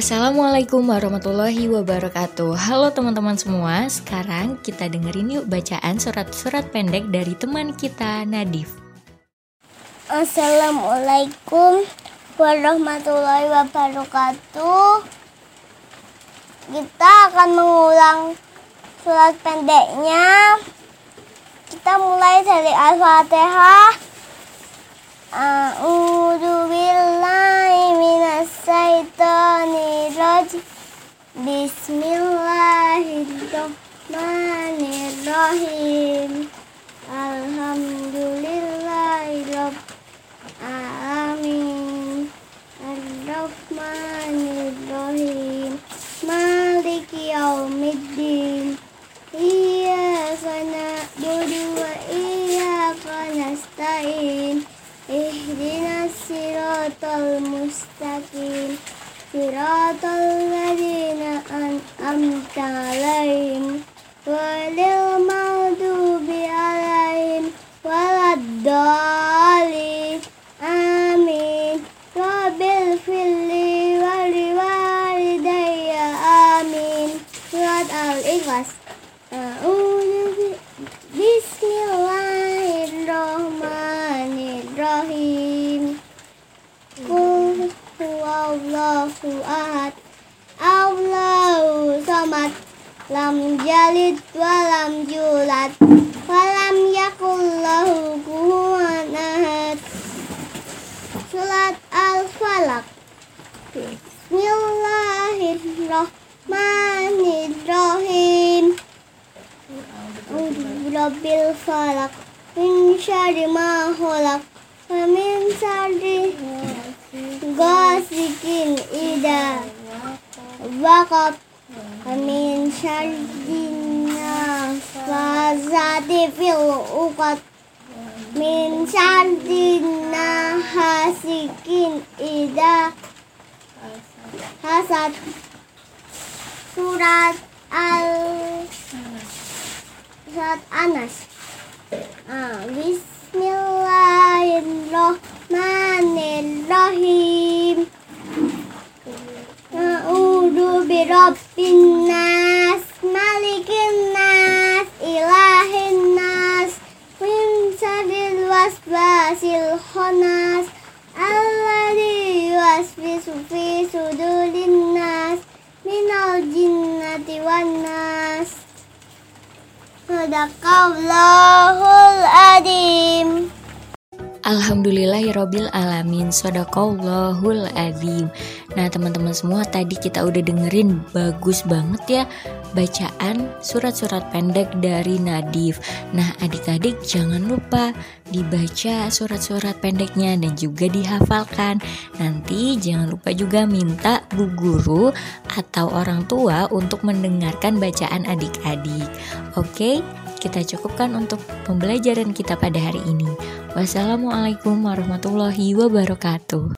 Assalamualaikum warahmatullahi wabarakatuh. Halo teman-teman semua Sekarang kita dengerin yuk bacaan surat-surat pendek dari teman kita Nadif. Assalamualaikum warahmatullahi wabarakatuh. Kita akan mengulang surat pendeknya. Kita mulai dari Al-Fatihah. A'udzu Bismillahirrahmanirrahim. Alhamdulillahirabbil alamin. Ar-Rahmanirrahim Maliki yaumiddin. Iyyaka na'budu wa iyyaka nasta'in. Ihdinas siratal mustaqim. Siratal عليهم ولا المغضوب عليهم ولا الضالين آمين رب اغفر لي ولوالدي آمين سورة الإخلاص أعوذ بسم الله الرحمن الرحيم قل هو الله أحد Lam jalid wa lam yulad Wa lam yakul lahu kufuwan ahad. Surat Al-Falaq. Bismillahirrahmanirrahim. Rabbil falak Min syari ma khalaq. Wa min syari Gasikin ida Waqab Wa min syari Nafazati fil uqad Min syari Nahasikin ida Hasad. Surat Al Surat Anas. Ah, Birabbin nas, malikin nas, ilahin nas, min syarril waswasil khannas, alladzi yuwaswisu fi sudurin nas, minal jinnati wan nas. Sadaqallahul adim. Alhamdulillahirrobil alamin Sodakallahul azim. Nah teman-teman semua tadi kita udah dengerin bagus banget ya Bacaan surat-surat pendek dari Nadif. Nah adik-adik jangan lupa dibaca surat-surat pendeknya dan juga dihafalkan. Nanti jangan lupa juga minta bu guru atau orang tua untuk mendengarkan bacaan adik-adik. Oke kita cukupkan untuk pembelajaran kita pada hari ini. Wassalamualaikum warahmatullahi wabarakatuh.